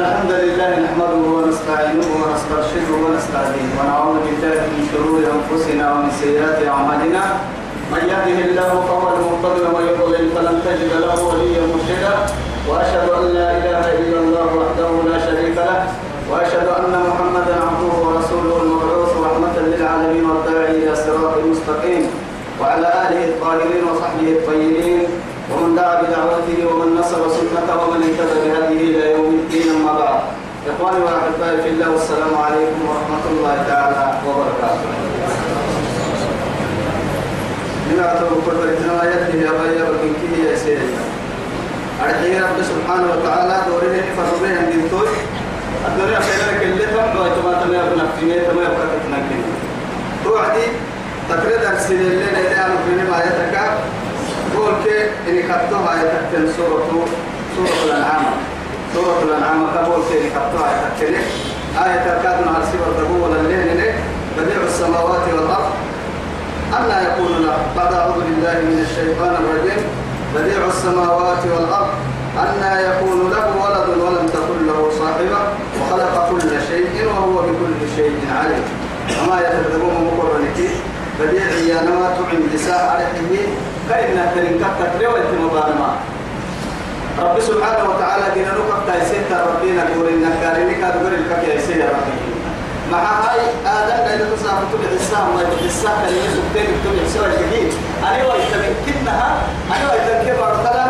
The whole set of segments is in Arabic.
الحمد لله نحمده ونستعينه ونسترشده ونستهديه ونعوذ بالله من شرور أنفسنا ومن سيئات أعمالنا. من يهده الله فهو المهتد ومن يضلل فلن تجد له وليا مرشدا. وأشهد أن لا إله إلا الله وحده لا شريك له. وأشهد أن محمدا عبده ورسوله المبعوث رحمة للعالمين والداعي إلى صراط مستقيم. وعلى آله الطاهرين وصحبه الطيبين. ومن دعا بدعوته ومن نصر سنته ومن اهتدى بهديه إلى يوم الدين أما بعد. إخواني وأحبائي في الله والسلام عليكم ورحمة الله تعالى وبركاته. من أعتبر كل بريتنا يده يا غير كيه يا سيدي. أرحيه رب سبحانه وتعالى دوره فرمه عند الدور الدنيا خيرك اللي تم ويتما تما يبنى في مية تما يبقى تتنكين توعدي تقريد أرسل اللي نيدي أنا في ما يتكا قول كي إني كتوها يتكتن سورة سورة الأنعام. سورة الأنعام كبول كي إني كتوها يتكتن آية تركات مع السبب تقول الليل بديع السماوات والأرض. ألا يكون له بعد أعوذ بالله من الشيطان الرجيم. بديع السماوات والأرض. أنا يكون له ولد ولم تكن له صاحبة. وخلق كل شيء وهو بكل شيء عليم. وما يتكذبون مقرنك بديع يا نما تعين لساء عليه كأنها تنكت تكريوة مبارمة رب سبحانه وتعالى دينا نقف تايسين ربنا نقول إنك كارينك أدبر الكاكي يا سيدي ربي. مع هاي آدم اللي تصاب تبع السهم ما يبقى السهم اللي يسكتين تبع سوى الجديد. أنا وقت من كنها أنا وقت كيف أرتلا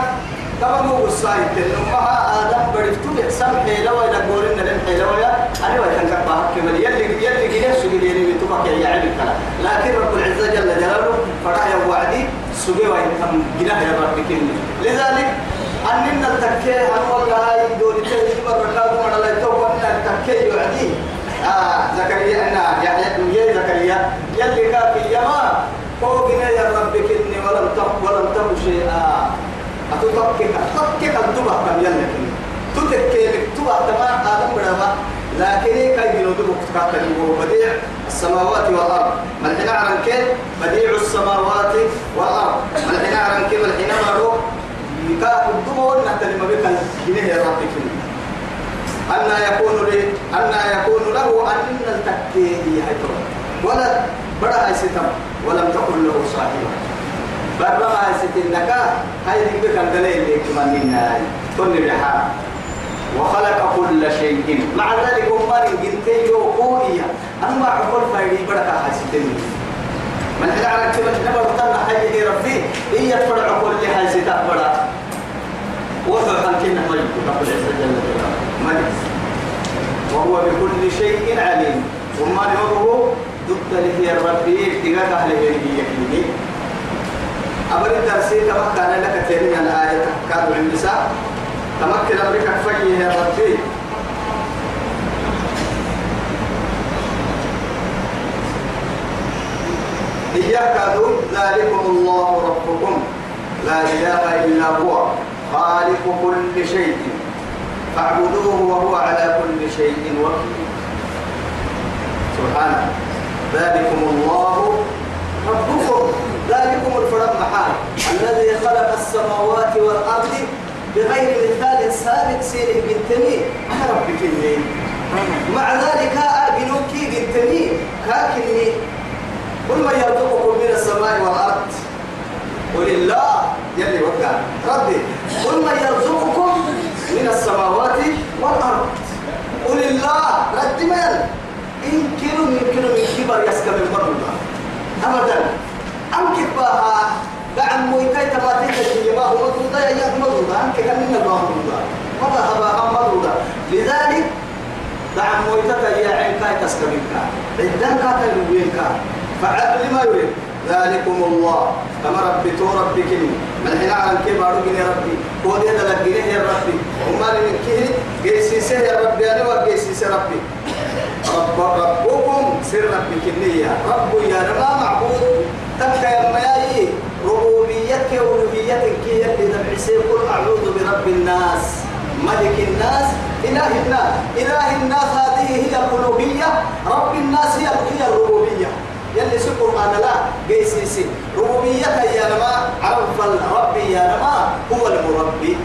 طبعا مو السايد تنمها آدم تبع سهم حيلة ولا قولنا لم حيلة ولا أنا وقت كان بحق كمل يلي يلي جنيه سجل يلي من تبع يا عيب الكلام. لكن رب العزة جل جلاله فرح يا وعدي سجل وين كم جناه يا رب كني لذلك أننا التكيه أن والله دولة تجيب الركاب ولا لا يتوقع أن التكيه يعدي. آه زكريا أنا يعني يا زكريا. يلي كافي يا ما فوقنا يا رب كني ولم تق ولم تق شيئا. أتوقعك أتوقعك الدبا كم يلا تتكلم تبا تمام آدم بدما لكن كي ينودب كتكاتل بديع السماوات والأرض. من حين عرن كيف؟ بديع السماوات والأرض. من حين عرن كيف الحين مرو يكاد الدبا ونحتل ما بك جنيه يا رب كني أن يكون لي أن يكون له أن التكيه ولا بڑا هاي ستم. ولم تكن له صاحبة. برا هاي ستنك هاي بك الدليل اللي كمان منا كل بحال وخلق كل شيء. مع ذلك أمار جنتي يوكوية أما عقول فايدي هاي ستن من حين على كلمة نبر طلع حي ربي إيه يتبع عقول اللي ستة بڑا وثق كنا ملك رب العزة جل جلاله. ملك وهو بكل شيء عليم. وما نوره ضد له الرب اتقاك أهل هي يكيني أبر الدرسي تمكن لك تيرين الآية كادوا عند نساء تمكن أمريكا فيه يا ربي. إياك دون ذلكم الله ربكم. لا إله إلا هو. خالق كل شيء. فاعبدوه وهو على كل شيء وكيل. سبحانه. ذلكم الله ربكم. ذلكم الفرد محال. الذي خلق السماوات والأرض بغير مثال سابق سيره بالتني أنا ربك إني مع ذلك أبنوكي بالتني كاكني. قل من يرزقكم من السماء والأرض؟ قل الله. يلي وقع. ربي. قل من يرزقكم من السماوات والأرض؟ قل الله. رد من إن كيلو من كيلو من كبر يسكب المرضى أبدا. أنك بها دعم مويتاي تباتي تجي ما هو مضوضة يا مضوضة أنك من الله مضوضة مضى هبا؟ مضوضة لذلك دعم مويتاي يا عين كاي تسكبك عدان كاتا يوينك فعل لما يريد. ذلكم الله. كما ربي تو ربي كني. من حين على أرجعني يا ربي. هو ده تلقيني يا ربي. وما لي كه جيسيسه يا ربي. أنا وجيسيسه ربي. رب ربكم سر ربي كني يا. رب يا رب. معبود. تبقى يا مياي ربوبيتك وربوبيتك كي يلي تبعسي قل أعوذ برب الناس ملك الناس إله الناس. إله الناس هذه هي الألوهية. رب الناس هي هي الربوبية. يلي سكر أنا لا جيسيسي ربوبيتها يا نما عرف الرب يا نما هو المربي.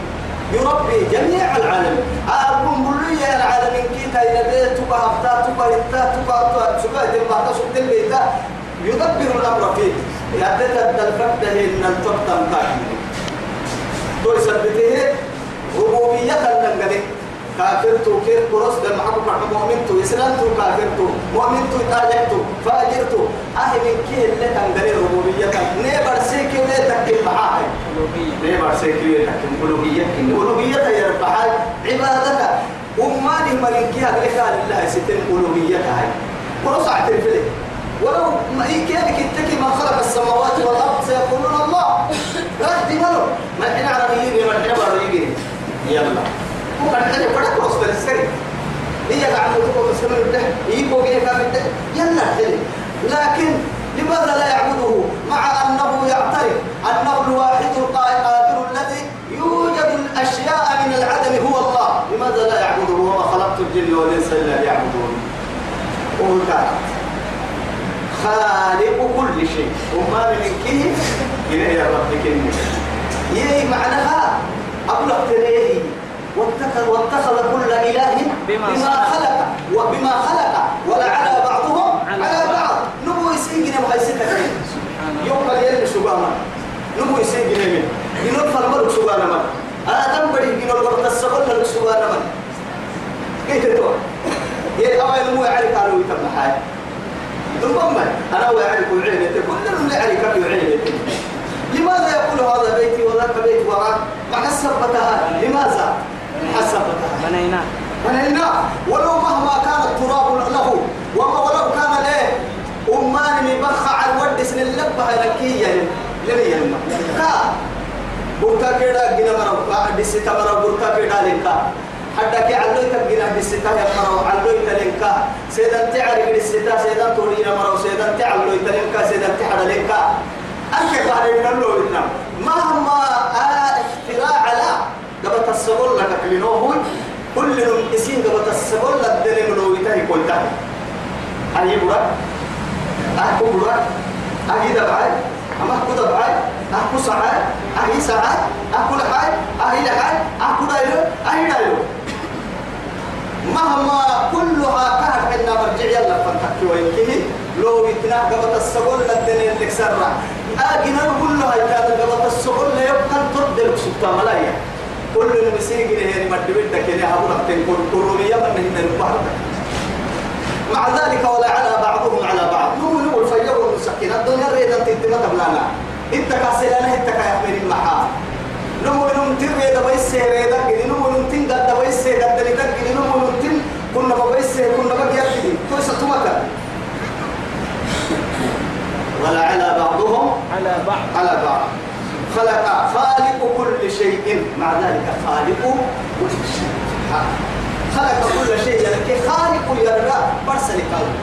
يربي جميع العالم. أبون بلوية العالمين كيتا إلى بيت تبا هبتا تبا هبتا تبا سبا تبا تسوك البيتا يدبر الأمر فيه يعتقد الفقد إن التقدم كاكي تو يثبته ربوبية لنقدر كافر تو كير كروس دم حكم حكم مؤمن تو إسلام تو كافر تو مؤمن تو تاجر تو فاجر تو أهل كي اللي تنقل ربوبية؟ نيبر سيكي ولا تكل معاه نيبر سيكي ولا تكل ألوهية. ألوهية يا رب عبادتك. أماني ملكي هذا لله ستين ألوهية هاي كروس اعترف له ولو ما كان كتك ما خلق السماوات والأرض سيقولون الله. رد ملو ما إحنا عربيين ما إحنا عربيين يلا. وكان حاجة فدا كروس بالسري هي قاعدة تقول بس كمان ده يبغى بيه كمان ده يلا حلو. لكن لماذا لا يعبده مع أنه يعترف أنه الواحد القادر الذي يوجد الأشياء من العدم هو الله. لماذا لا يعبده؟ وما خلقت الجن والإنس إلا ليعبدون. وهو خالق كل شيء. وما من إليه يا رب كني يي معناها؟ أبلغ تريه واتخذ واتخذ كل إله بما, بما خلق. وبما خلق. ولا على بعضهم على بعض. نبو يسيجنا مهيستك يوم اليوم سبحانه نبو يسيجنا من ينور فرمر سبحانه من آدم بدي ينور السبب لك سبحانه من كيف تقول؟ يا أول مو يعرف قالوا يتم حاجة. ثم أنا ويعرف العلم كل من يعرف العلم لماذا يقول هذا بيتي وذاك بيت وراك مع السبتها لماذا؟ حسبتها بنينا. بنينا. ولو مهما كان التراب له وما ولو كان له أمان مبخع على الود سن اللبها لكيا لمي يلما كا برتا كيدا جنا مرا دستا مرا برتا كيدا لنكا حتى كي علوي تبجنا دستا يا مرا علوي تلنكا سيدان تعرف دستا سيدان توري مرا سيدان تعلوي تلنكا سيدان تعرف لنكا أكيد بعد ينلو لنا مهما اختراع على قبل تصبر لك كلينوه كل يوم إسين قبل تصبر لك دني منو يتهي كل ده. أي برا أحكو برا أهي دبعي أما أحكو دبعي أحكو سعاي أهي سعاي أحكو لحاي أهي لحاي أحكو دايلو أهي دايلو مهما كلها كهر حنا مرجع يلا فتحكي وينكيه لو يتنا قبل السبول للدنيا اللي كسرنا أجينا كلها كان قبل السبول لا ترد سبتا ملايا كل المسيق اللي هي مدبت كده هقول لك كل كرومية من هنا البحر مع ذلك ولا على بعضهم على بعض. نقول نقول فيروا المسكين الدنيا ريدا تنتمى قبلنا إنت كاسلنا إنت المحا نمو نمتن ريدا بيس ريدا كده نمو نمتن قد بيس قد لتك كده نمو نمتن كنا بيس كنا يكدي كويس تمكن ولا على بعضهم على بعض على بعض خلق خالق كل شيء مع ذلك خالق كل شيء خلق كل شيء يعني خالق يرى برسل قلب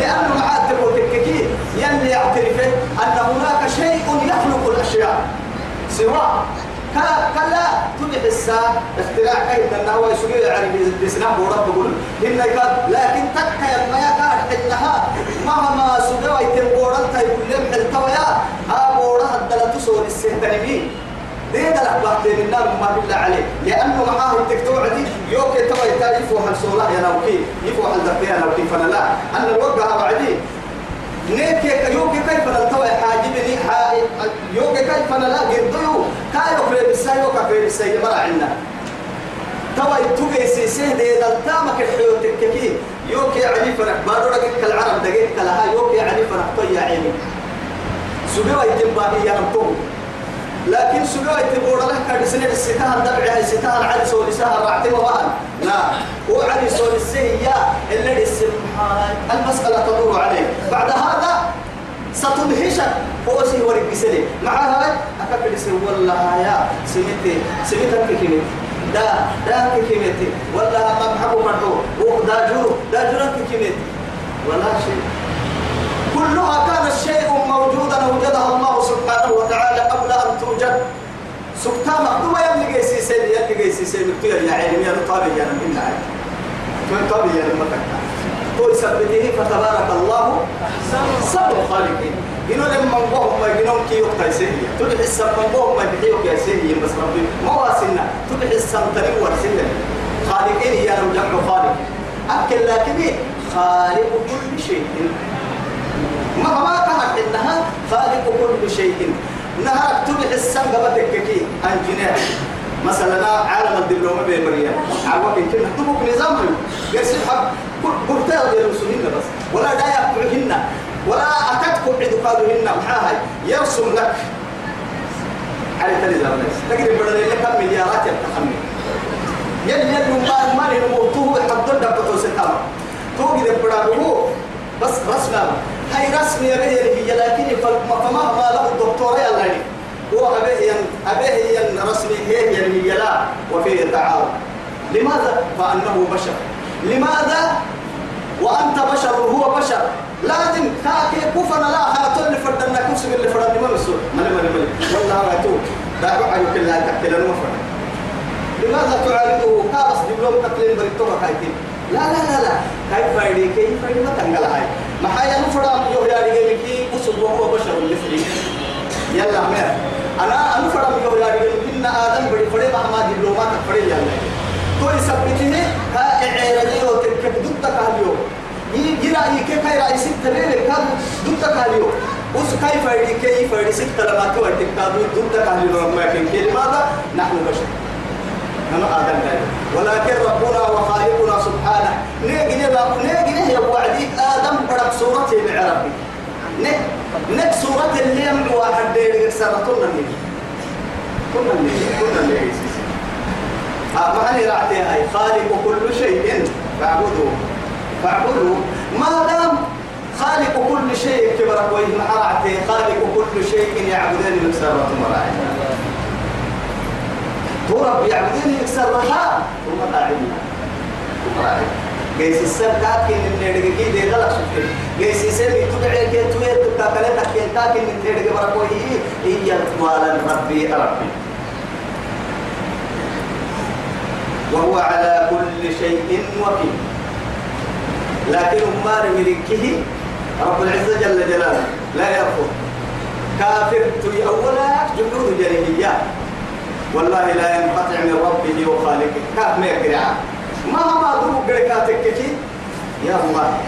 لأنه معاد تقول تككي يلي يعترف أن هناك شيء يخلق الأشياء سواء كلا تبح الساعة. اختراع كيف؟ أنه هو يسوي يعني بسناه ورب بقول إن لكن تكا يما يكاد إنها مهما سوى يتبورن تيقول لهم التويا ها بورها الدلة تصور السهتنمين ليه دلع بعدين النار ما بالله عليه. لأنه معاه التكتوع دي يوكي توا يتاج يفوح الصلاة يا نوكي يفوح الدقيقة نوكي. فلا لا. أن الوقع بعدين نيك يوكي كيف نلتوي حاجبني يوكي كيف نلا قديو كايو في بسا يوكا في بسا يمر عنا توا يتوكي سيسيه دي دلتامك الحيو تككي يوكي علي فرح بارو لك العرب دقيق لها يوكي علي فرح طيا عيني. سبوا يتنباهي يا نمتوه لكن سجوا يتبور له كان سنة الستاه الدبع هاي ستاه العدي سول السها رعتي وبان لا هو عدي سول السهية اللي السبحان المسألة تدور عليه. بعد هذا ستدهشك هو سي ورق بسلي. مع هاي؟ أكبر سي والله يا سميتي. سميتك كيمتي دا دا كيمتي والله ما بحبه مرحو ودا جورو. دا جورو كيمتي ولا شيء. كلها كان الشيء موجودا وجدها الله سبحانه وتعالى قبل أن توجد. سبحان مكتوبة يلي جيسي سيد يلي جيسي سيد. مكتوبة يا علم يا طابي يا من عين من طابي يا مكتوبة تو يثبته فتبارك الله سبع خالقين إنه لما نقوم ما يجنون كي يقطع سهية تدح السب من قوم ما يبحيوك يا سهية بس ربي. ما واسنا تدح السمتري ورسلة خالقين يا رب جمع أكل لكن خالق كل شيء. ما ما كانت إنها خالق كل شيء. نهار تبع السم قبتك كي انجينير مثلا عالم الدبلومة بمريا عوض يمكن تبوك نظام يرسل حب قلتها يرسلهن بس. ولا دا يقعهن ولا أتتكم عدو قالوهن محاها يرسم لك. على تنظام ناس تقدر بدل لك كم مليارات يتخمن يل يل ما ما له موضوع حضر دبتو ستام تو كده بدابو بس رسمه هاي رسم يا به هي لكن فما ما له الدكتوراه يلا دي هو أبيه ين أبيه ين رسمي هي هي لا وفيه تعارض لماذا؟ فأنه بشر. لماذا؟ وأنت بشر وهو بشر. لازم كاكي كفنا لا خاتل اللي فردنا كوسم اللي فردنا ما مسؤول من من من والله ما تو. دعوا هذا تكتل المفرد لماذا تعالجه؟ كابس دبلوم تقليل بريتوما كايتين. لا لا لا لا. كيف فايدي كيف فايدي ما تنقل هاي. ما حيا نفرد يوم يا رجال كي أسد وهو بشر فريق يلا مير. أنا أنا فرد يوم يا رجال إن آدم بدي فرد ما ما دبلومات فرد يلا تو يثبتني ها إعلاني وتكتب ضدك هاليوم يجرا يكي كاي رئيس التبيل كان ضدك هاليوم وس كيف فايدي كيف فايدي ست لما توعد تكتب ضدك هاليوم ما كان لماذا؟ نحن بشر. أنا آدم ولكن ربنا وخالقنا سبحانه. نيجي نيجي نيجي وعدي. آدم بدك صورته بعربي. نك نك صورة اللي يملو واحد دير سنتنا نيجي كنا نيجي كنا نيجي آه ما هني رعتي هاي خالق كل شيء. فاعبدوه. فاعبدوه. ما دام خالق كل شيء كبرك وإن رعتي خالق كل شيء يعبدون من سارة مراعي ترب يعبدون يكسرها ثم راعينا ثم راعينا جيس السر كين اللي رجعي ده غلط شكل جيس السر تبعي كي توي كلا تكين كاكين اللي رجع برا كوي هي مالا ربي ربي وهو على كل شيء وكيل. لكن أمار ملكه رب العزة جل جلاله لا يرفض. كافر تي أولا جنود جاهليات والله لا ينقطع من ربه وخالقه. كاف ما يقرع ما ما ضرب بركاتك كي يا الله.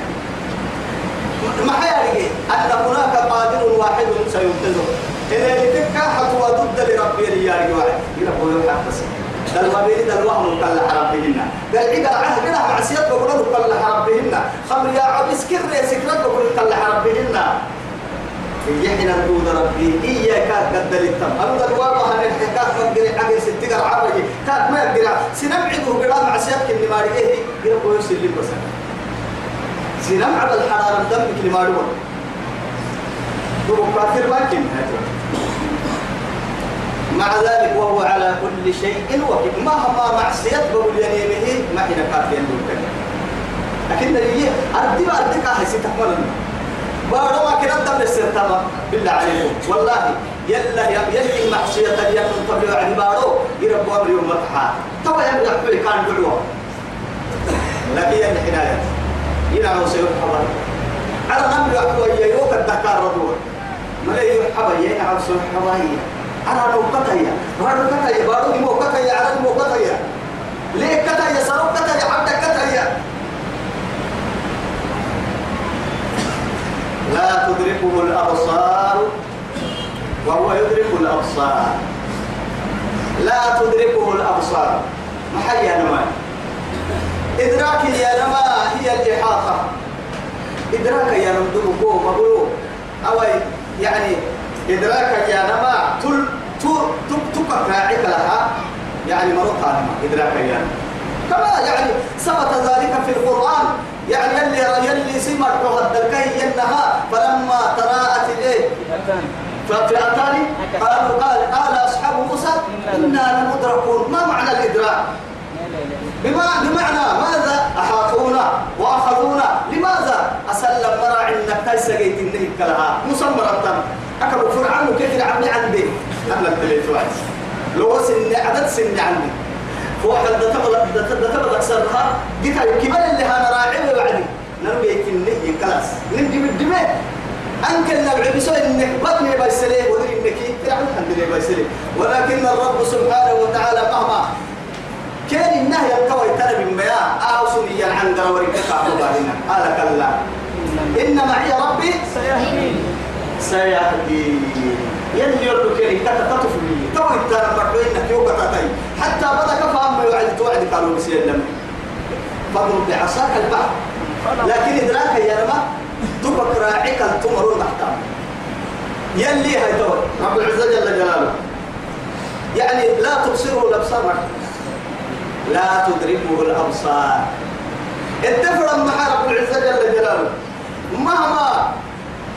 ما حيارجي أن هناك قادر واحد سينقذه. إذا لتك حتوى ضد لربي ريال واحد. يقول له حق دل بيني دل وهم كل حربهن. دل عيد العهد كده معصيات بقول له كل حربهن. خمر يا كر يا سكرت بقول كل حربهن. يحنا نقول ربي إياك قد التم. أنا الواقع هن الحكاية من قري عقل ستة عربي كات ما يقرأ. سنبعده قرا مع سياق اللي ما رجيه قرا كويس اللي بس سنبع الحرارة دم اللي ما رجوا تو كافر لكن مع ذلك وهو على كل شيء وكيل مهما معصية بقول يمينه ما حين كافر يندوك لكن اللي أردي ما أردك أحسي تحملنا بارو ما كنا دم السرطة بالله عليكم. والله يلا يا يلي معصية يكن قبل وعد بارو أمر يوم متحا توا يبدأ حبي كان دعوة لكن يلي حناية ينا وسير حوالي على نمر أحوى يوك الدكار ردوه ما لا يحبى ينا عرسل حوالي أنا لو كتايا بارو كتايا بارو مو كتايا على مو كتايا ليه كتايا سرو كتايا عبد كتايا لا تدركه الأبصار وهو يدرك الأبصار. لا تدركه الأبصار. ما حي يا نما إدراك يا نما هي الإحاطة إدراك يا نمدوكو مبلو أو يعني إدراك يا نما تل راعيك لها. يعني مرضها إدراك يا نما كما يعني ثبت ذلك في القرآن. يعني يلي يلي سمر وهد الكهي ينها فلما تراءت الايه ففئتان قالوا قال قال أصحاب موسى إنا لمدركون. ما معنى الإدراك؟ بما بمعنى ماذا أحاطونا وأخذونا؟ لماذا؟ أسلم مرا إنك تيسجيت النهي كلها. مسمرة أكبر فرعون كيف يعمل عندي؟ أهلا بالتليفون لو سن عدد سن عندي. وحد تبغى تكسرها جيت الكبل اللي أنا راعي وعدي نربي نعم، يتني خلاص نجي بالدماء أنك النبع نعم، بسوء إنك بطني بيسليه ودري إنك إيه؟ يتعلم الحمد بيسليه ولكن الرب سبحانه وتعالى مهما كان إنه يلقوي ترى من بياء أو آه، سنيا عن دوري كفاهنا قال كلا. إن معي ربي سيهدين. سيهدين. يلي يرد كلي كتا تطف لي تو انت انك يوكا تتاي حتى بدا كفا ما يوعد توعد قالوا بسي لم فضرب بعصاك البحر لكن إدراك يا رما تبك راعيك التمر المحتام يلي هاي تو. رب العزة جل جلاله. يعني لا تبصره الابصار لا تدركه الأبصار. اتفر مع رب العزة جل جلاله. مهما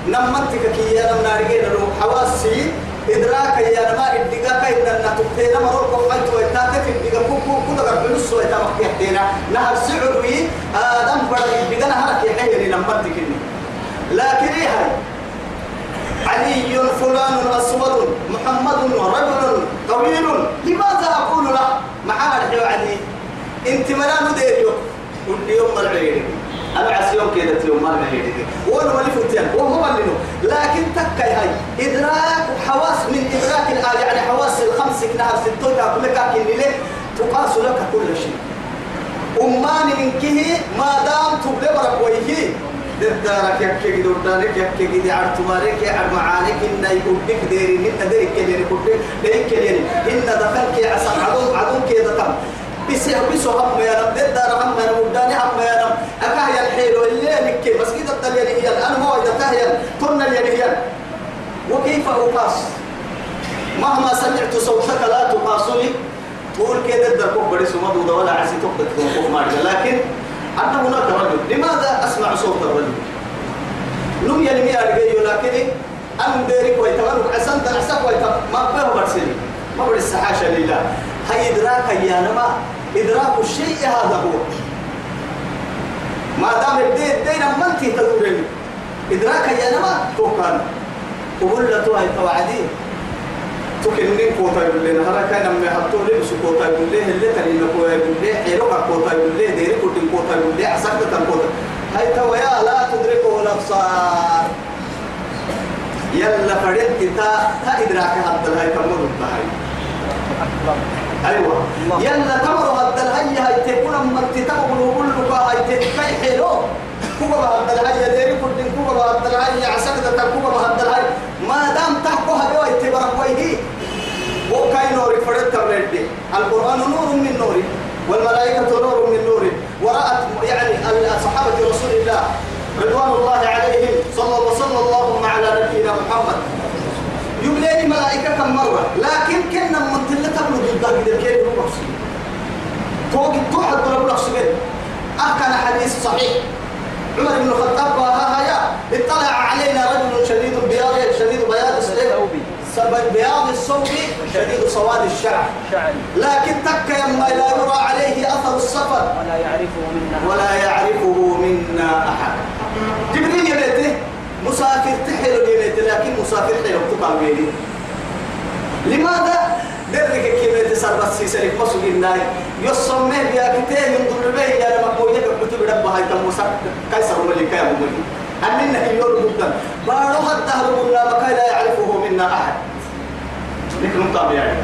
نمتك كي يا نم نارجين لو حواسي إدراك يا نما إدقاك إن نتبتنا مرور قفلت ويتاك إدقا كوكو كودا قبلس ويتامك يحتينا نهر سعروي آدم فرد إدقا نهرك يحيني نمتك لكن إيه؟ هاي علي فلان أسود محمد رجل طويل لماذا أقول له؟ معاه الحيو انت ملا نديريو كل يوم العيد. أنا عسيوم كده يوم ما نهيدي وأنا ولي فتيان وهو اللي لكن تكاي هاي. إدراك حواس من إدراك الآل يعني حواس الخمس كنها ستون كل كاكين ليه؟ تقاس لك كل شيء. أمان من كه ما دام تبلغ ويهي دارك يكي دورانك يكي دي عرتمارك يا عرمعانك إن يقولك ديري. إن ديرك كليني يقولك ديرك كليني إن دخلك عسى عدون عدون كده تم بس بس هم يا رب ده دار هم يا رب داني هم يا رب أكاه الحيل اللي نكى مسجد الدنيا هي أنا هو إذا تهيا كنا اللي هي. وكيف أقاس مهما سمعت صوتك لا تقاسني. تقول كده الدركوب بدي سمد ولا عسي تقدر تقول ما لكن أنا هناك رجل. لماذا أسمع صوت الرجل؟ نم يلمي أرجعي لكن أنا ديرك ويتمنى عسان تنحسك ويتم ما بيه برسلي ما بدي السحاشة لله هاي إدراك يا نما. إدراك الشيء هذا هو. ما دام الدين دين من تي تدورين إدراك يا نما توكان وقول له توهي توعدي. تكنين كوتا يقول لنا هذا كان من حطوا لي بس كوتا يقول لي اللي تاني نكوا يقول لي؟ حلو كوتا يقول لي ديري كوتين كوتا يقول لي عسكت كوتا. هاي تويا لا تدركه الأبصار. يلا فريت تا تا إدراك هذا هاي مرة هاي أيوة. يلا تمر هذا الهي هاي تكون من تتقبل وقول لك هاي تتكي حلو. كوبا هذا الهي ديري كوتين كوبا هذا الهي عسكت كوبا هذا الهي ما دام تحكو هذا ويتبرك ويهي وكاي نور فرد تبرد القرآن نور من نور والملائكة نور من نور ورأت يعني صحابة رسول الله رضوان الله عليهم صلى الله صلى الله على نبينا محمد. يبليني ملائكة كم مرة. لكن كنا من تلة تبلغ ضد كده كيف نقصي توقي توحد ضرب نقصي أكن حديث صحيح. عمر بن الخطاب ها هيا اطلع علينا رجل شديد البياض شديد بياض سبب بياض الثوب شديد سواد الشعر. شعر لكن تك يما لا يرى عليه أثر السفر. ولا يعرفه منا. ولا يعرفه منا أحد. مسافر تحيل يبيته لكن مسافر حيل تقع بيدي لماذا؟ درك كيف تسر بس يسرق مسوق الناي يصمم بيا كتير ينظر به يا لما كويه كتب رب هاي تمسك كيسر ملك يا ملك أننا يور جدا بارو حتى هربنا بكاي لا يعرفه منا أحد. لكن طبيعي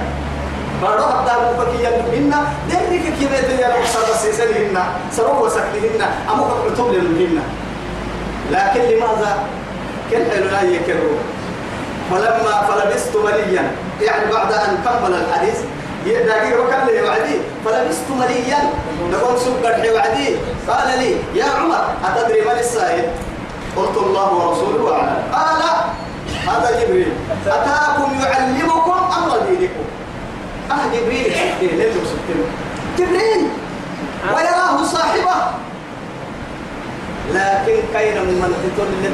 بارو حتى هربنا منا. درك كيف يا لما بس يسرقنا سروا وسكلهن أمو كتب لهن لكن لماذا؟ كل لا يكرر فلما فلبست مليا يعني بعد أن كمل الحديث دقيقة وكان لي وعدي. فلبست مليا نقوم سبر وعدي. قال لي يا عمر أتدري من السائل؟ قلت الله ورسوله أعلم. قال هذا جبريل. أتاكم يعلمكم أمر دينكم. أه جبريل. جبريل ليه جبريل. ويراه صاحبه. لكن كاين من تقول اللي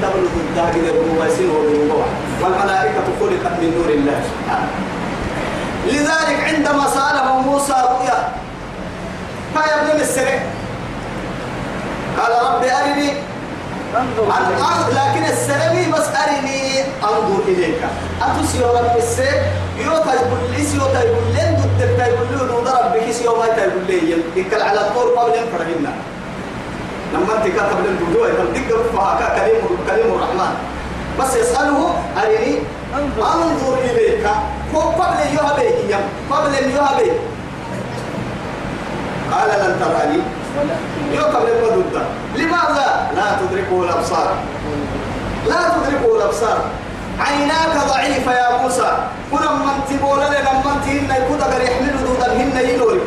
تبلغ هو يسير هو والملائكة خلقت من نور الله. سبحانه لذلك عندما سأله موسى رؤيا فيا ابن السرع قال رب أرني أنظر لكن السلمي بس أرني أنظر إليك. أتوسي رب السرع يوتا يقول لي سيوتا يقول لي ندك يقول لي نضرب بك سيوما يقول لي يقول على الطور قبل ينفرهن لما انت كتب للبدوء يقول فهكا كريم كريم الرحمن. بس يسأله أرني أنظر إليك؟ هو قبل يهبي قبل يهبي قال لن تراني. يو قبل المدودة الأبصار. لا تدركه الأبصار. عيناك ضعيفة يا موسى. كنا من تقول لنا من تهن يكون أجر يحمل دودا هن يلوري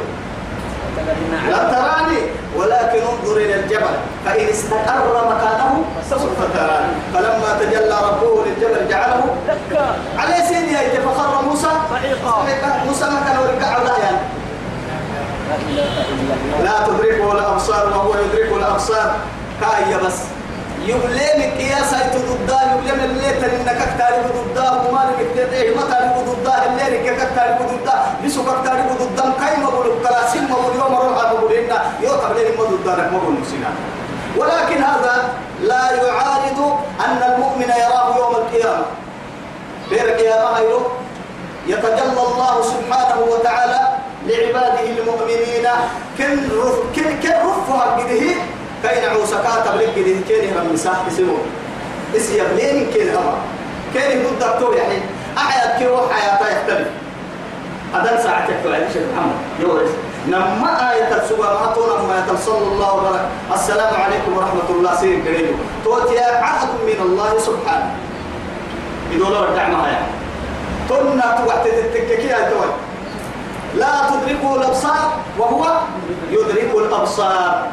لا تراني ولكن انظر إلى الجبل فإن استقر مكانه سوف تراني. فلما تجلى ربه للجبل جعله دكا. عليه سيدي هيك فخر موسى. صعيقا موسى ما كان ورقع يعني لا تدركه الأبصار وهو يدرك الأبصار. كاية بس. وما تدعي ما تاري ضدها اللي لك كتاري ضدها بسوك كتاري ضدها كاي ما بقول ما بقول يوم روح بقول ما بقول نسينا ولكن هذا لا يعارض أن المؤمن يراه يوم القيامة. بيرك يا مهيرو يتجلى الله سبحانه وتعالى لعباده المؤمنين. كن رف كن كن رفها قده كين عوسكا تبلغ قده كين هم مساح بسنو اس يبلين كين هما كين ضد الدكتور يحيى أحيا كيو حياته يختلف أدن ساعتك على شيخ محمد. يورس نما آية السورة ما تونا ما صلى الله وبارك. السلام عليكم ورحمة الله. سير قريب. توتي عهد من الله سبحانه. يقول له معها يعني تنا توقت التككية توي. لا تدركه الأبصار وهو يدرك الأبصار.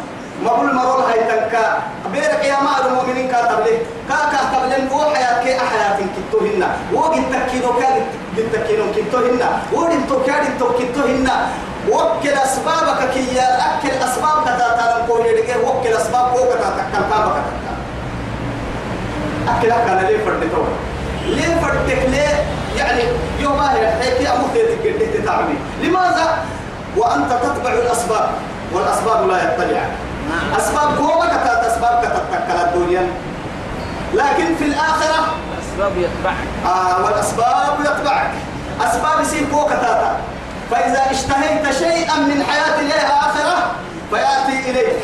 ما بقول مرور هاي تنكا. بيرك يا مال المؤمنين كاتب لي كاكا قبل هو حياة كي أحياة كتوهن وقت تكينو كان تكينو كتوهن وقت تكاد تكتوهن وكل أسبابك كي أكل أسبابك تاتا نقول لك وكل أسباب فوق تاتا كالكابك أكل أكل ليه فردتو ليه فردك ليه؟ يعني يوم هي هيك أمو تيتك تتعبي لماذا؟ وأنت تتبع الأسباب. والأسباب لا يطلع. أسباب قوة كتات أسباب كتتكل الدنيا لكن في الآخرة الأسباب يتبعك. آه والأسباب يتبعك. أسباب يصير قوة كتاتا فإذا اشتهيت شيئا من حياة الله آخرة فيأتي إليك.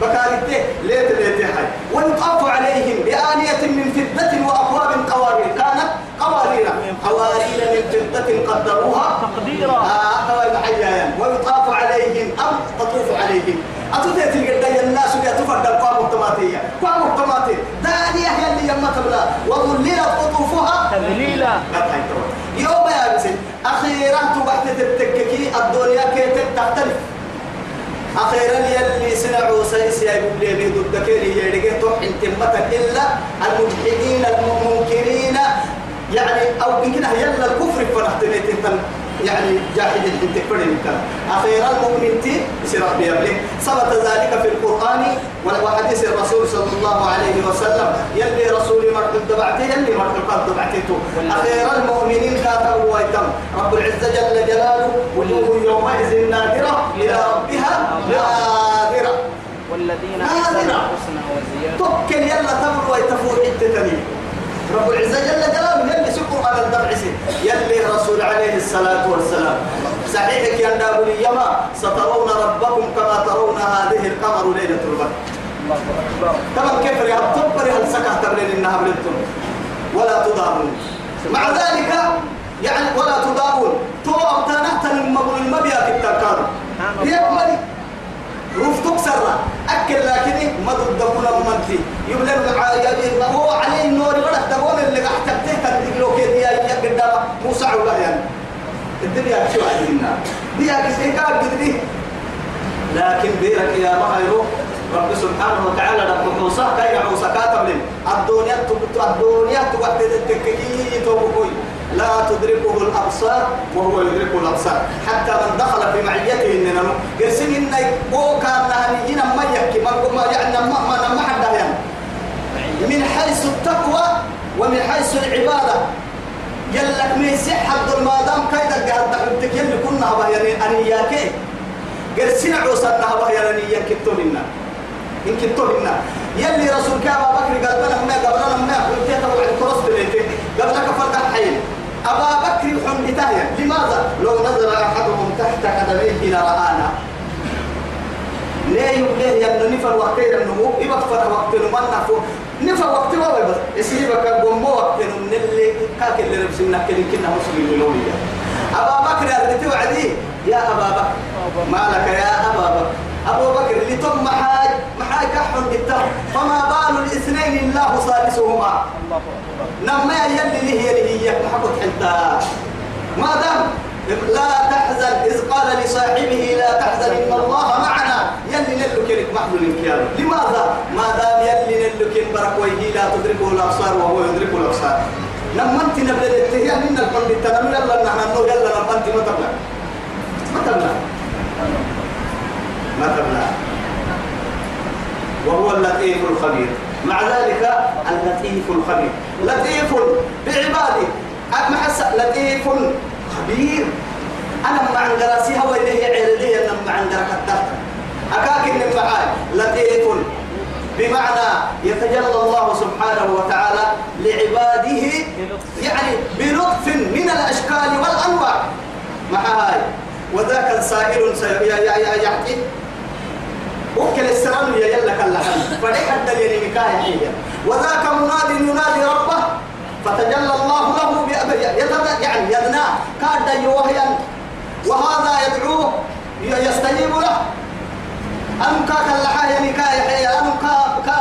بكارته ليت ليت حي ويطاف عليهم بآنية من فضة وأكواب قوارير. كانت قوارير. قوارير من فضة قدروها. تقديرا. آه ويطاف عليهم أم تطوف عليهم. أتوتيت القدية الناس يتفرد القوام الطماطية. قوام الطماطية دانية هي اللي يما تبلا وظللت قطوفها تذليلا يوم يا بسي أخيرا تبحث تتككي الدنيا كي تختلف. أخيرا يلي سنعوا سيس يا يقول لي ضد كيري يرجع توحن تمتا إلا المجحدين المنكرين. يعني أو يمكن يلا الكفر فنحتميت انت يعني جاحد أنت فرن أخيرا المؤمن تي يصير ربي يبلغ ثبت ذلك في القرآن وحديث الرسول صلى الله عليه وسلم. يلي رسولي مرحب دبعته يلي مرحب قد دبعته أخيرا المؤمنين كاتبوا ويتم رب العزة جل جلاله وجوه يومئذ نادرة. إلى ربها نادرة. والذين. أحسنوا الحسنى وزيادة. تكل يلا تمر ويتفور حتة رب العزة جل جلاله يلي سكر على الدبع سي. يلي رسول عليه الصلاة والسلام. صحيحك يا نابل يما سترون ربكم كما ترون هذه القمر ليلة البدر. تمام كيف يا تبري هل سكه تبرين إنها بلدتم. ولا تضامون. مع ذلك يعني ولا تضامون. تو ابتنحت المبل المبيا كتاكار يكمل روف تكسر أكل لكن ما ضدكم منتي يبلغ هو عليه النور ولا تقول اللي قاعد تبتيه تدلو كده يا قدام موسى ولا يعني. الدنيا شو عندنا دي كده قاعد لكن بيرك يا مهيرو رب سبحانه وتعالى رب حوصة كي عوصة كاتب لهم الدنيا تبت الدنيا تبت التككي توبكوي لا تدركه الأبصار وهو يدرك الأبصار. حتى من دخل في معيته إننا قرسين إن بو كان نهنيين ما يحكي ما يعني ما ما حد من حيث التقوى ومن حيث العبادة. يلك من صحة ما دام كيدا قاعد تحبتك يلي كنا بياني أنياكي قرسين عوصا نهبه يلني ينكتو منا. ينكتو منا. يلي رسول كابا بكر قال بنا ما قبلنا ما قلت يا تبع الكروس بليتك قبلك فرق حين أبا بكر حمدتاه لماذا؟ لو نظر أحدهم تحت قدميه لرآنا ليه يبليه يا نفر وقتين النمو يبقى فرق وقت نمان نفو نفر وقت ما بس. يسيبك قومو وقت اللي كاك اللي ربسنا كلين كنا مسلم لوليا أبا بكر أردت وعدي يا أبا بكر. ما لك يا أبا بكر. أبو بكر اللي تم محاي محاي كحن بالتر فما بال الاثنين الله ثالثهما نما يلي ليه يلي هي. محبط حتى. ما دام لا تحزن إذ قال لصاحبه لا تحزن إن الله معنا. يلي نلك لك محمل الكيان لماذا؟ ما دام يلي نلك برك ويهي لا تدركه الأبصار وهو يدرك الأبصار. لما انت نبدا الاتهام من القلب التنم يلا نحن نقول يلا لما انت ما تبلع. ما تبلع. ما تبلع. وهو اللطيف الخبير. مع ذلك اللطيف الخبير. لطيف بعباده. أما حس لطيف خبير. أنا مع عندراسي هو اللي هي عيرلية أنا مع عندرك التحت أكاك معاي لطيف بمعنى يتجلى الله سبحانه وتعالى لعباده يعني بلطف من الأشكال والأنواع. مع هاي وذاك سائل يحكي. وكل السران يا يلا كلا فريق الدليل هي وذاك مناد ينادي ربه فتجلى الله له يعني يدنا كاد يوهيا وهذا يدعوه يستجيب له. أم كاك اللحايا نكاح هي أم كا كا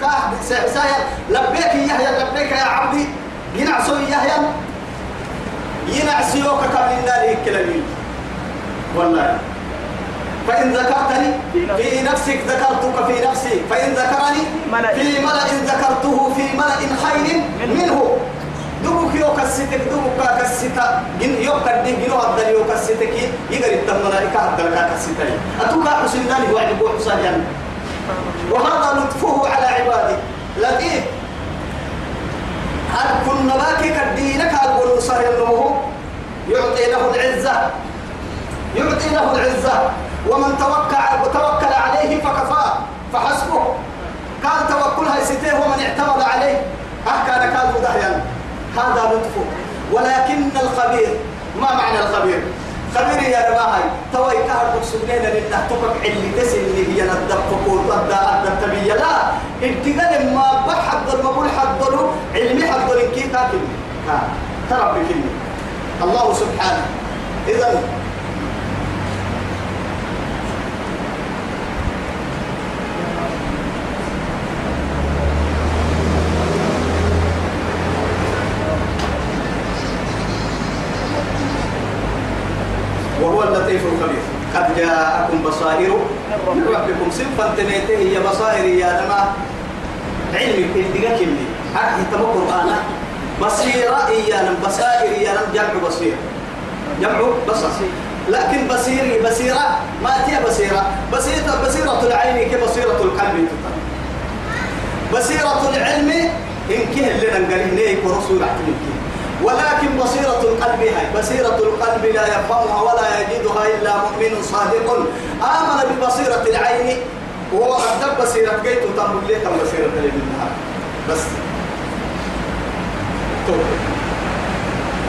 كا سايا لبيك يحيى لبيك يا عبدي. ينعسو يحيى. ينعسيوك قبل النار كلامي والله. فإن ذكرتني في نفسك ذكرتك في نفسي. فإن ذكرني في ملأ ذكرته في ملأ خير منه. دوبك يوك الستك دوبك كالستا جن يوك الدين جنو الدل يوك الستك يقر التمنائكة الدل كالستك أتوقع حسين داني وعد بو حسين وهذا لطفه على عباده لكن هل كنا باكي كالدينك هل صار يعطي له العزة. يعطي له العزة. ومن توكل توكل عليه فكفاه فحسبه. كان توكلها يستيه ومن اعتمد عليه. كان كاذب دهيا هذا لطفه ولكن الخبير ما معنى الخبير؟ خبير يا رباهي توي كهر بكسبنا لله تفك اللي تسل اللي هي قول تبدا التبيه لا انتقال ما بحد المقول حضروا علمي حضر كي ها ترى بكلمة. الله سبحانه. اذا وهو اللطيف الخبير. قد جاءكم بصائر من ربكم. سنفا تنيته هي بصائر يا لما علمي الدقاء كمي أكي تبقى قرآن؟ بصيرة إيانا بصائر إيانا جمع بصير جمع بصر. لكن بصيري بصيرة ما تي بصيرة. بصيرة بصيرة العين كبصيرة القلب بصيرة العلم إن كه نقل نيك ورسول أحتمل ولكن بصيرة القلب هاي بصيرة القلب لا يفهمها ولا يجدها إلا مؤمن صادق. آمن ببصيرة العين. وهو قد بصيرة قيت تنبق ليه بصيرة النهار بس.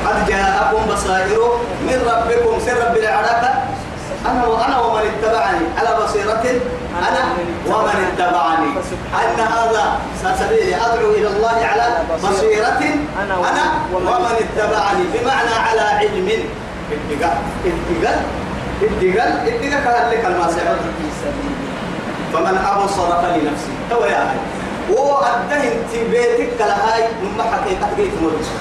قد جاءكم بصائر من ربكم. سر رب العراق أنا وأنا ومن اتبعني. على بصيرة؟ أنا ومن اتبعني. أن هذا سبيلي أدعو إلى الله على بصيرة. أنا ومن اتبعني. بمعنى على علم. اتقال اتقال اتقال كهل لك المسيح. فمن أبصر فلنفسه. تو يا أخي. وأده انت بيتك لهاي. من حقيقة جيت مرسل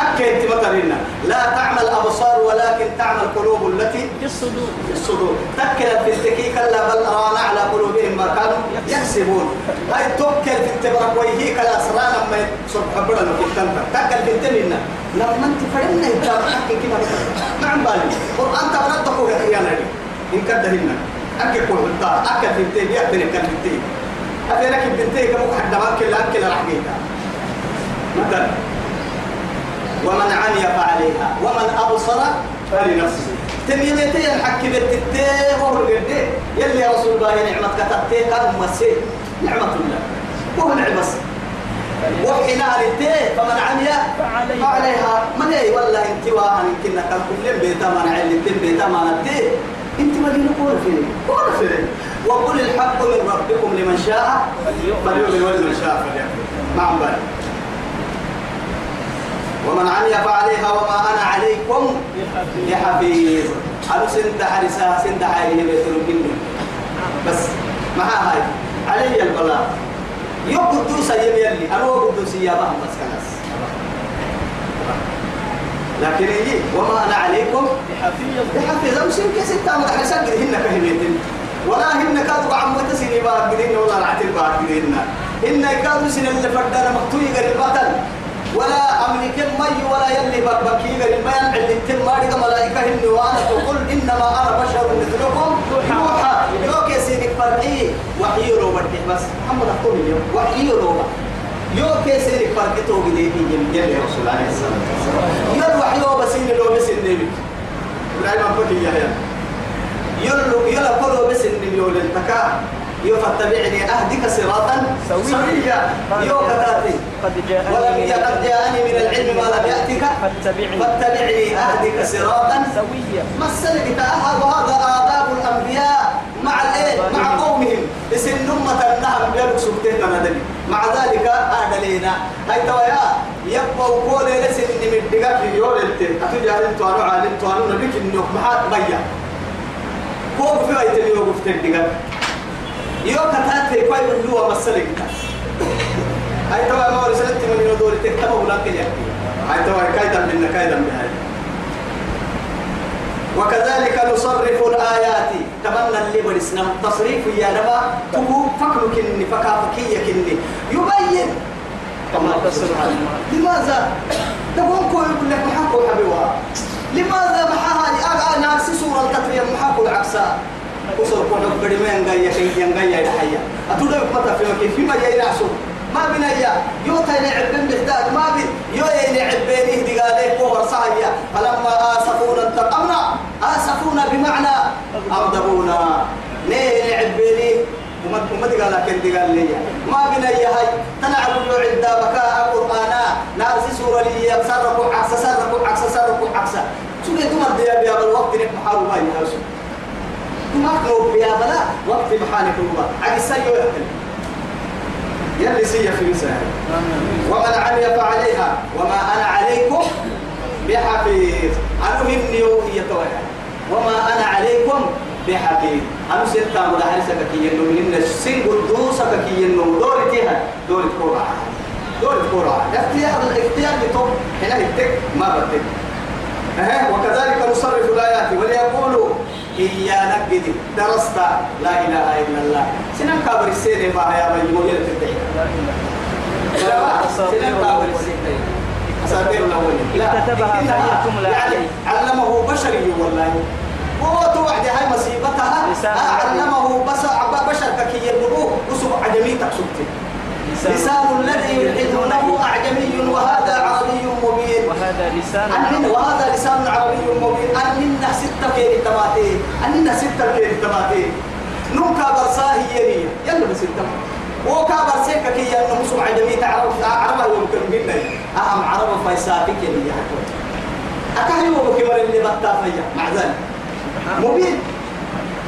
أكيد تمترنا لا تعمل أبصار ولكن تعمل قلوب التي في الصدور في الصدور تكل في التكي كلا بل ران على قلوبهم ما كانوا يكسبون. هاي توكل في التبرك ويهيك الأسرار لما صبح بدنا في التنفر تكل في التمنى لما أنت فرنا إنت حكي كده. ما عم بالي. قرآن تبرك تقول يا نبي. إن كدهن أكل كل الدار. أكل في التي يأكل كل في التي أبينك بنتي كم حد ما أكل أكل رحميتها مثلا. ومن عمي فعليها ومن أبصر فلنفسه. تميمتي الحق بالتتيه وهو القدي يلي يا رسول الله نعمة كتبتيه كان مسي نعمة الله. وهو نعمة وحنا للتيه فمن عمي فعليها. فعليها. من اي والله انت واهن كنا كان كل بيتا من علم بيتا من التيه انت ما دين قول فين قول فين وقل الحق من ربكم لمن شاء فليؤمن. ولمن شاء فليكفر ما عم بالي ومن عمي فعليها وما أنا عليكم بحفيظ. أنا سند حرسا سند حالي بيت الجن بس ما هاي. علي البلاء يو قدوس يم يلي. أنا قدوس يا بهم بس خلاص. لكن هي وما أنا عليكم بحفيظ. بحفظ أمسين كسيتا مدح سجد هن كهميتين ولا هن كادوا عم تسيني باقدين ولا العتل باقدين هن كادوا سن اللي فردنا مقتوي قريب بطل ولا أمريكا مي ولا يلي بكي قريب ما ينعل التم مارك ملائكة هن وأنا تقول إنما أنا بشر مثلكم. يوحى. يوكي سينك فرعي وحي روبا بس؟ محمد أقول اليوم وحي روبا يوكي سينك فرعي توقي دي دي يلي رسول عليه الصلاة والسلام يلي وحي روبا سيني لو بس النبي إبراهيم أبوكي يا يلو يلا كله بس إن يقول التكا يو فاتبعني أهدك صراطا سويا. يو كتاتي قد جاءني ولم من قد جاءني من العلم ما لم يأتك. فاتبعني. فاتبعني أهدك صراطا سويا. مسلك تأهل وهذا آداب الأنبياء مع الإيه؟ مع قومهم. اسم نمة النهم يلو سبتين ندبي مع ذلك أهدلينا هاي تويا يبقى كل لسن نمدقا في يول التين. أتجاه أنتو أنو عالم تو أنو نبيك النوك محاد ميا فوق في أيتم يوقف تندقا يو كتاتي كوي من هو مسلك. هاي تويا ما ورسلت من يدور تكتبه لك يحكي هاي تويا كايدا منا كايدا بهاي وكذلك نصرف الآيات. تمنى اللي برسنا تصريف يا نما تبو فكر كني فكافكية كني. يبين. لماذا؟ تقول كل يقول لك محاكو حبيبها. لماذا محاها أنا ناسي سورة التطرية محاكو العكسة. وصل كون بدي ما ينقيا كي ينقيا يحيى أتودا متى في مكان فيما ينعسو ما بنا يا يو تاني عبن بحتاج ما بي يو يني عبيني دي قالي كوهر صايا فلما آسفونا انتقمنا آسفونا بمعنى أغضبونا ليه عبيني وما وما دي قال لكن دي قال لي ما بنا يا هاي تنعب جو عند بكاء قرآنا نارسي سورة لي سرقوا عكس سرقوا عكس سرقوا عكس شو كنت تمر يا بيا بالوقت نك محاربة يا هاشم ما كنوا بيا بلا وقت محانك الله عكس سيو يحتل يلي سي في مساء ومن عمل فعليها وما أنا عليكم بحفيظ. أنا مني وهي توعد وما أنا عليكم بحفيظ. أنا ستة مدحرسة كي ينو من السن قدوسة كي ينو دور تيها دور كورة دور كورة اختيار الاختيار بتوب هنا التك ما أه وكذلك نصرف الآيات. وليقولوا إيانا قد درست. لا إله إلا الله. سنن كابر السيدة ما هي مجموعة التدعي لا إله سنن كابر السيدة أساطير الأولين تملى يعني. علمه بشري والله. هو توعد هاي مصيبتها. علمه بشر كي ينبوه وسب عجمي تقصدت لسان الذي يلحدونه أعجمي وهذا عربي مبين. وهذا لسان أننا وهذا لسان عربي مبين. أننا ستة كيري تماتي. أننا ستة كيري تماتي. نوكا برساهي يلي. يلا بستة وكا برسيكا كي يلا مسلم عجمي. تعرف عربة يمكن منا أهم عربة فايساتك يلي يا حكوي أكاهي وبكبر اللي بطا فيا. مع ذلك. مبين.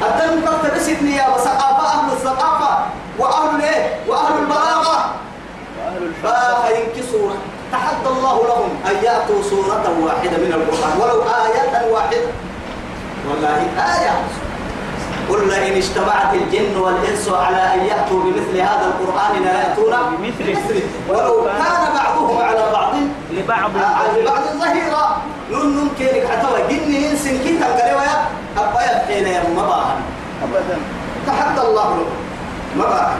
الدم قد بسيتني يا وثقافة أهل الثقافة. وأهل الإيه وأهل البلاغة. فاخ ينكسوا تحدى الله لهم أن يأتوا سورة واحدة من القرآن. ولو آية واحدة. والله آية. قل لئن اجتمعت الجن والإنس على أن يأتوا بمثل هذا القرآن لا يأتون بمثله. ولو كان بعضهم على بعض. لبعض. آه، لبعض ظهيرا. نون نون كينك حتى جن إنس كي تنقلوا يا أبا يبحين يا مباهن. أبدا. تحدى الله له ما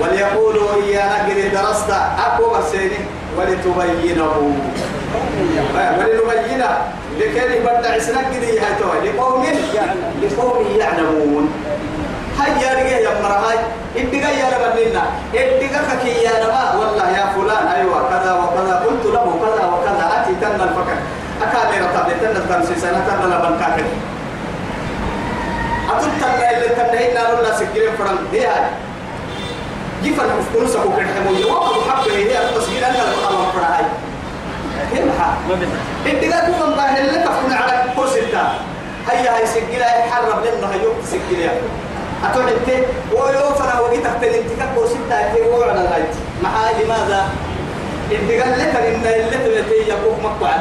وليقولوا إيانا قد درست أكو مرسيني ولتبينه. ولنبينه. لكي يبدع سنك قد يهتوى لقوم لقوم يعلمون. هيا رجع يا مرهاي ادقا يا ربنا ادقا كي يا نما والله يا فلان. أيوه. كذا وكذا. قلت له كذا وكذا. أتي تن الفكر اكاميرا تابلت تن التنسي سنه تن لبنكاكني أتون تنا اللي تنا هنا نلا سكيرين فرن دي هاي جيفن مفكرون سكو كن حمو يوقف حق هي التصوير أنا الأمر فرن هاي ما بدنا إنت قاعد تقول ما هي اللي تفكر على كوسيتا هيا هاي سكيرة يحرب لنا هيو سكيرة أتون أنت ويوفنا وقيت تحت الانتكاك كوسيتا كي وعلى الغايت مع لماذا إنت قال لك إن اللي تبتي يقوم مقعد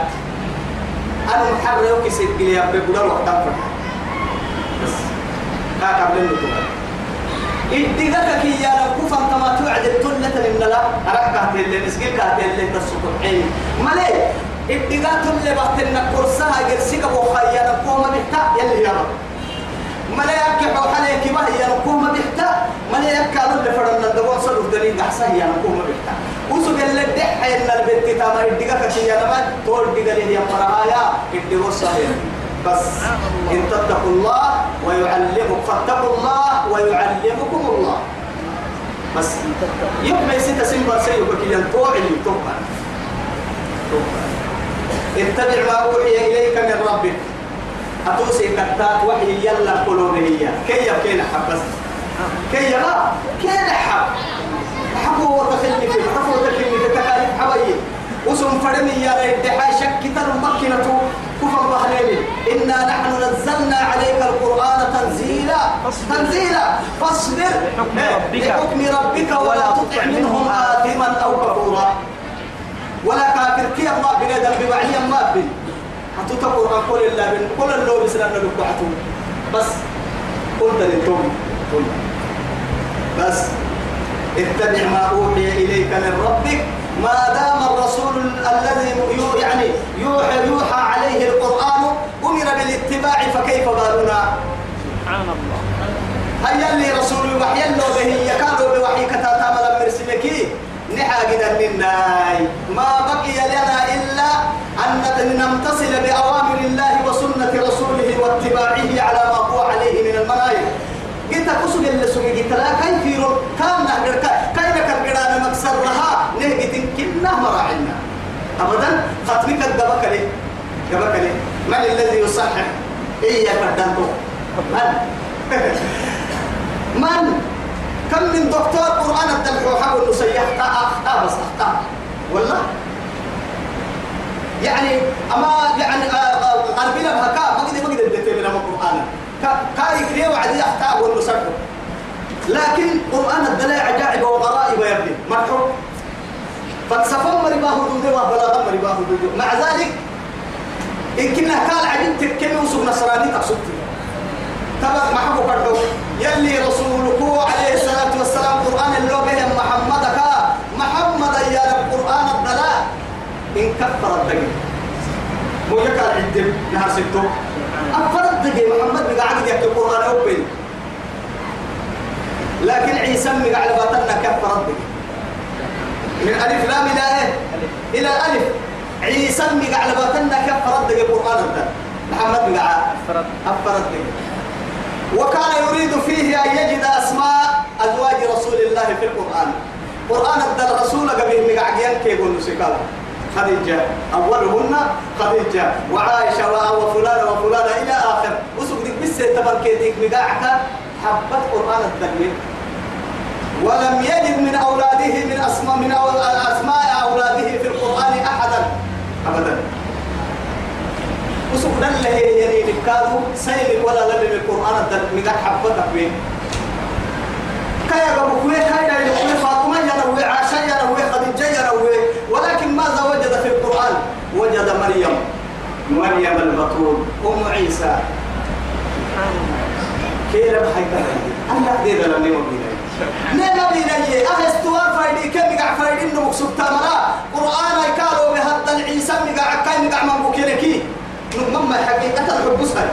أنا محرر وكسكيرة بقول الوقت فرن بس ها قبل النتوء إدقك كي يا نكوفا كما توعد التلة من لا اللي نسقيل كاتل اللي تسوق الحين ملي إدقات اللي بحت النكورسها جرسيك بوخايا نكوما بحتا يلي يا رب. ملي يكي حوحالي كما هي نكوما بحتا ملي أدو اللي فرنا الدوان صدق دليل أحسن هي نكوما بحتا وسوق اللي دحي إن البنت تاما إدقك كي يا نمان تول دقل هي مرهايا إدقوسها بس إن تتقوا الله ويعلمك فاتقوا الله ويعلمكم الله. بس يوم ما يصير سنبر سيئك كي ينطوع اللي توقع اتبع ما أوحي إليك من ربك. أتوسي كتات وحي يلا قلوبه كي يبكين حبس كي يلا كي حب حبوا وتخلني في حبوا وتخلني في تكاليف حبايب وسم فرمي يا ريت حاشك كتر مكنة كفر بحرين إنا نحن نزلنا عليك القرآن تنزيلا. تنزيلا. فاصبر. لحكم ربك. لحكم ربك ولا تطع منهم آثما أو كفورا. ولا كافر. كي الله بنادم بوعيا ما بي. حتى تقول قول الله بن قول الله بسلام لك بس. قلت للتوم. قل. بس. اتبع ما أوحي إليك من ربك. ما دام الرسول الذي يعني يوحى يوحى عليه القرآن أمر بالاتباع فكيف بالنا سبحان الله. هيا اللي رسول وحي له به يكادوا بوحي كتاتا ملم مرسلكي نحاجنا للناي. ما بقي لنا إلا أن نمتصل بأوامر الله وسنة رسوله واتباعه على ما هو عليه من المناير قلت كسب اللي سوي قلت لا كيف كان نهجر كاين كان مكسر لها؟ نهجت كنا مراعنا أبدا؟ ختمك الدبك لي دبك لي من الذي يصحح؟ إياك الدنتو من؟ من؟ كم من دكتور قرآن الدلحو حاول نسيح أخطاء بس أخطاء والله؟ يعني أما يعني قلبنا بهكا ما قد ما قد اديت من القرآن كاي كريه وعدي أخطاء والنسرح لكن قرآن الدلاء عجائب وغرائب يا ابني مرحوم فلسفة مرباه حدوده وبلاغة مرباه حدوده مع ذلك إن كنا قال عجين تكمي وسوق نصراني تقصدتي تبع محبو كردو. يلي رسولك عليه الصلاة والسلام قرآن اللغة يا محمد كا. محمد يا قرآن الدلاء إن كفر الدقي. مو يكال عدم نهار ستو. أفر الدقي. محمد بقى عقد يكتب القرآن أوبن لكن عيسى بقى على بطلنا كفر الدقي من ألف لام إلى إيه؟ إلى الألف. عيسى بقى على بطلنا كفر الدقي القرآن الدلاء محمد بقى فرد أفر الدقي وكان يريد فيه أن يجد أسماء أزواج رسول الله في القرآن. قرآن الدل رسول قبل مقعدين كيف نسكال خديجة. أولهن خديجة. وعائشة وفلانة وفلانة إلى آخر. وسوق ديك بس تبركيتك مقاعك حبت قرآن الدل. ولم يجد من أولاده من أسماء من أسماء أولاده في القرآن أحدا. أبدا. وسوق دل يعني نكادو سيلك ولا لم القرآن الدل مقاع حبتك بيه كايا قبو كوي كايا يقول فاطمة يروي عائشة يروي خديجة يروي ولكن ماذا وجد في القرآن؟ وجد مريم. مريم البطول أم عيسى. كيف حيكا الله دي ذا لم يوم نينا فايدي. كم مقع فايدي؟ إنه مكسوب تامرا. قرآن يكالو بهذا العيسى. مقع كاي مقع من بوكينكي نمما حقيقة الحب سهل.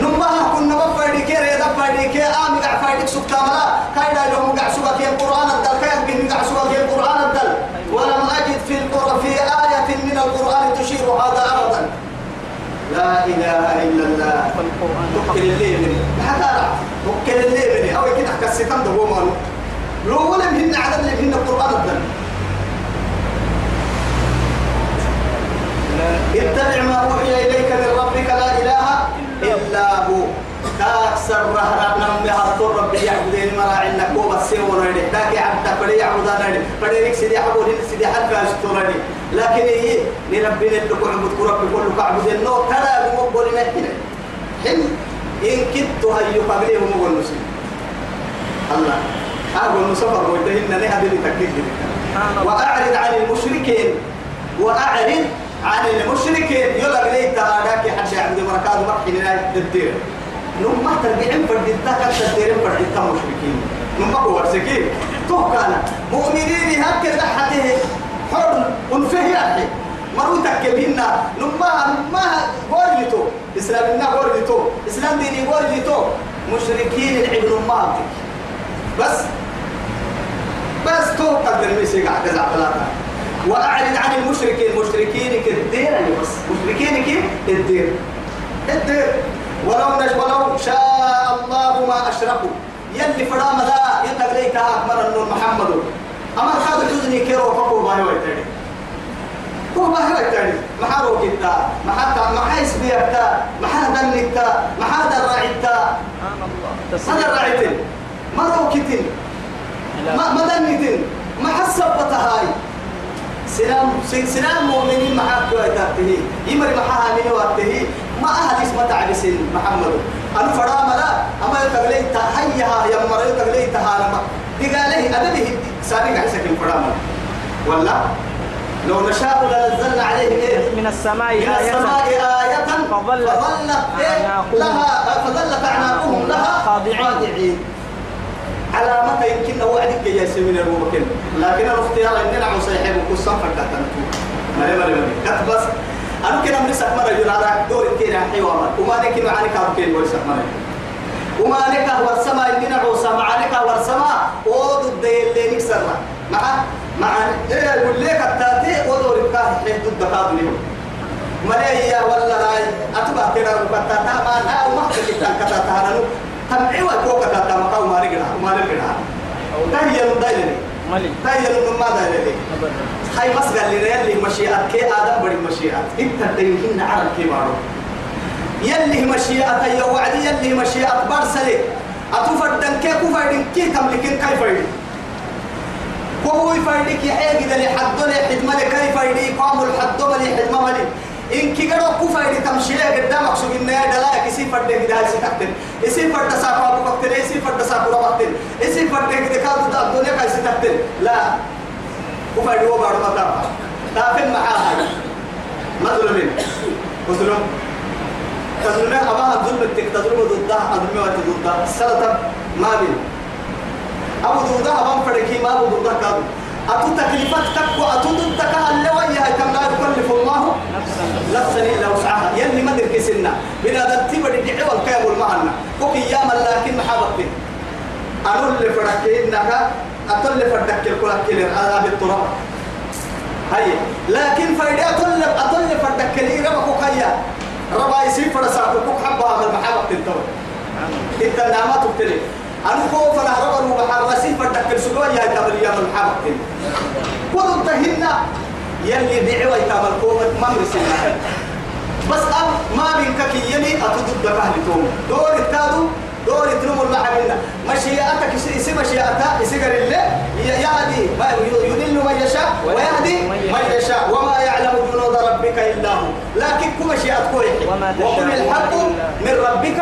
نمها كنا بفايدي كي ريدا فايدي كي. آمي قاع فايدك سبتا ملا كايدا لهم قاع سبا كي. القرآن الدل. كايد بهم قاع سبا كي. القرآن الدل. ولم أجد في القرآن في آية من القرآن تشير هذا أبدا لا إله إلا الله. والقرآن. الليل. حتى الليل. ده هو مالو. لو ولم هن عدد اللي هن القرآن الدل اتبع ما أوحي إليك من ربك لا إله إلا هو. تاكسر رهرا نم هرطور ربي يعبدين مراعينا كوبا سيونا لي تاكي عبدا فلي يعبدانا لي فلي لك سيدي حبودين سيدي حد فاشتورا لي لكن هي لربنا لك عبد كرب كل كعبد النو. ترى مقبول نحن حين إن كنت هيو قبليه مقبول نسي الله. أقول نسفر ويتهن نهدي لتكيك وأعرض عن المشركين. وأعرض عن المشركين. يلا بلي تراك حد عبد مركز مرحي لا الدير. نما ترجعين فردتا كتا تيرين فردتا مشركين. نما هو ورسكين تو كان مؤمنين هكذا حتة حر أنفه يحي. مروتك كبيرنا نما ما ورلتو اسلامنا ورلتو إسلام ديني ورلتو مشركين العبن ما بس. بس تو قدر ميسي قاعد كذا وأعرض عن المشركين. المشركين كالدير يعني بس. مشركين كالدير الدير ولو نش ولو شاء الله ما أشركوا. يلي فرام ذا يتق ليك أكبر النور محمد. أما خاضر تزني كيرو فقو باهي ويتاني هو باهي ويتاني محارو كتا محاتا محايس بيكتا محادا نكتا محادا راعيتا هذا الراعيتين مرو كتين ما مدنيتين ما حسبتها هاي. سلام سلام مؤمنين معك ويتاته يمر محاها من وقته ما أهل اسم تعبسين محمد. أنا فرام لا. أما يتغليت هيها يمر يتغليت هالما دقاله أدبه. سابق عسك فرام. ولا لو نشاء لنزلنا عليه إيه؟ من السماء من آية. السماء آية. فظلت فظلت إيه؟ لها فظلت أعناقهم لها خاضعين. خاضعين علامة يمكن وعدك يا سمين الممكن لكن الاختيار ان نعم صيحب وكسام فكتن مري مري مري كت بس. أنا كنا من سك مرة ينادى دور كنا حيوان وما نك معاني كارو كين بول سك مرة. وما نك ورسما يمكن عوسا معانك ورسما ود الدين اللي نكسر مع مع إيه يقول لك التاتي ودور الكاه حيث الدكاب لهم ملايا ولا راي. أتبع كده بتاتا ما نا وما كنت كتا تهانو تمعي وكوكا تاتا مقاو ما رجع ما ملي تهي يلد ما دايلني أبدا هاي مسجد اللي اللي مشيئة كي آدم بدي مشيئة. انت تنهين عرب كي مارو يلي مشيئة يا وعدي يلي مشيئة برسلي أتفردن كي كفردن كي تملكين كيف يدي كوي فايدك يحيى كده لحد لي حدمة كيف يدي قام الحد ملي حدمة ملي. إن كي قالوا كوفا يدي تمشي قدامك سو إن يا دلا كسي فرد كده هاي ستكتن إسي فرد ساقو أبو كتن إسي فرد ساقو ربطن إسي فرد كده كادو دا الدنيا كاي ستكتن لا. كوفا يدي وبارو مطابع تافن معاها مظلومين. مظلوم. تظلمين أباها الظلم التك تظلم ضدها أظلم ضدها. سلطة ما بين أبو ضدها أبان فرقي ما أبو ضدها كادو. أتو تكليفك تكو ضدك اللي وياها كم لا يكلف الله نفسا إلا وسعها. يلي ما درك سنة. بلا ذنتي بدي دعوة والكيام والمعنى كوك ياما لكن محابك أنا اللي فرقي إنك أتو اللي فرقك الكل كل العذاب التراب هاي لكن فايدة أتل أتل فردك لي ربك كيا ربا يسير فرسا كوك حبها من محبة تنتو إنت نعمة تبتلي. أنا خوف أنا ربا وبحر رسيل فردك السجوا يا تبل يا من تنتو كل تهنا يلي دعوة يتابل كومة ما مرسلنا بس أب ما بينك يلي أتدد بكهل توم. دور التادو دور تنمو المحبنا مشيئتك اسم مشيئتها اسقر الله يهدي. يذل من يشاء ويهدي من يشاء. وما يعلم جنود ربك إلا هو. لكن كما تشاء وقل الحق من ربك.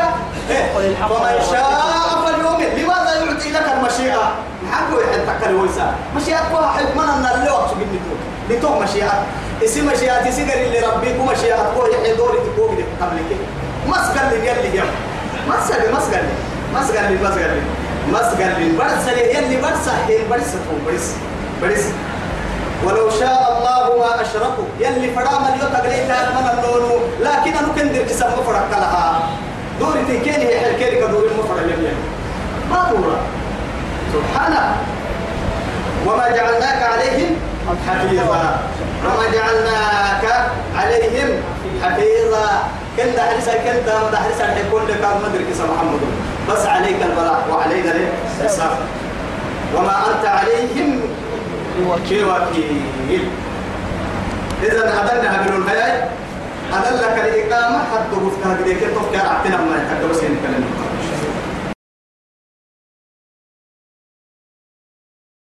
إيه؟ ومن من شاء فليؤمن. لماذا يعطي لك المشيئة؟ محكو يحدك الويسا. مشيئتك أن اللي وقت بنتو لتو مشيئة اسم مشيئة سيقر اللي ربك ومشيئتك يحيي دوري تقوم قبلك. مسقل اللي يلي يم مسقل مسقل مسقل مسقل مسقل برسل يلي برسل برسل برس برس ولو شاء الله ما أشركوا. يلي فرام اليوم تقريبا من النون لكن أنا كندر كسب مفرق لها. دوري تكيني هي حكيري كدور المفرق اللي ما دورا سبحانه وما جعلناك عليهم حفيظا. وما جعلناك عليهم حفيظا. كنت حرسا كنت مدى حرسا حيكون لك مدرك محمد. بس عليك البلاء وعلينا الإسلام وما أنت عليهم بوكيل. إذا أدلنا هبلون هياي أدلك الإقامة حتى وفتها قديك تفكر أعتنا ما يتحدث بس ينكلم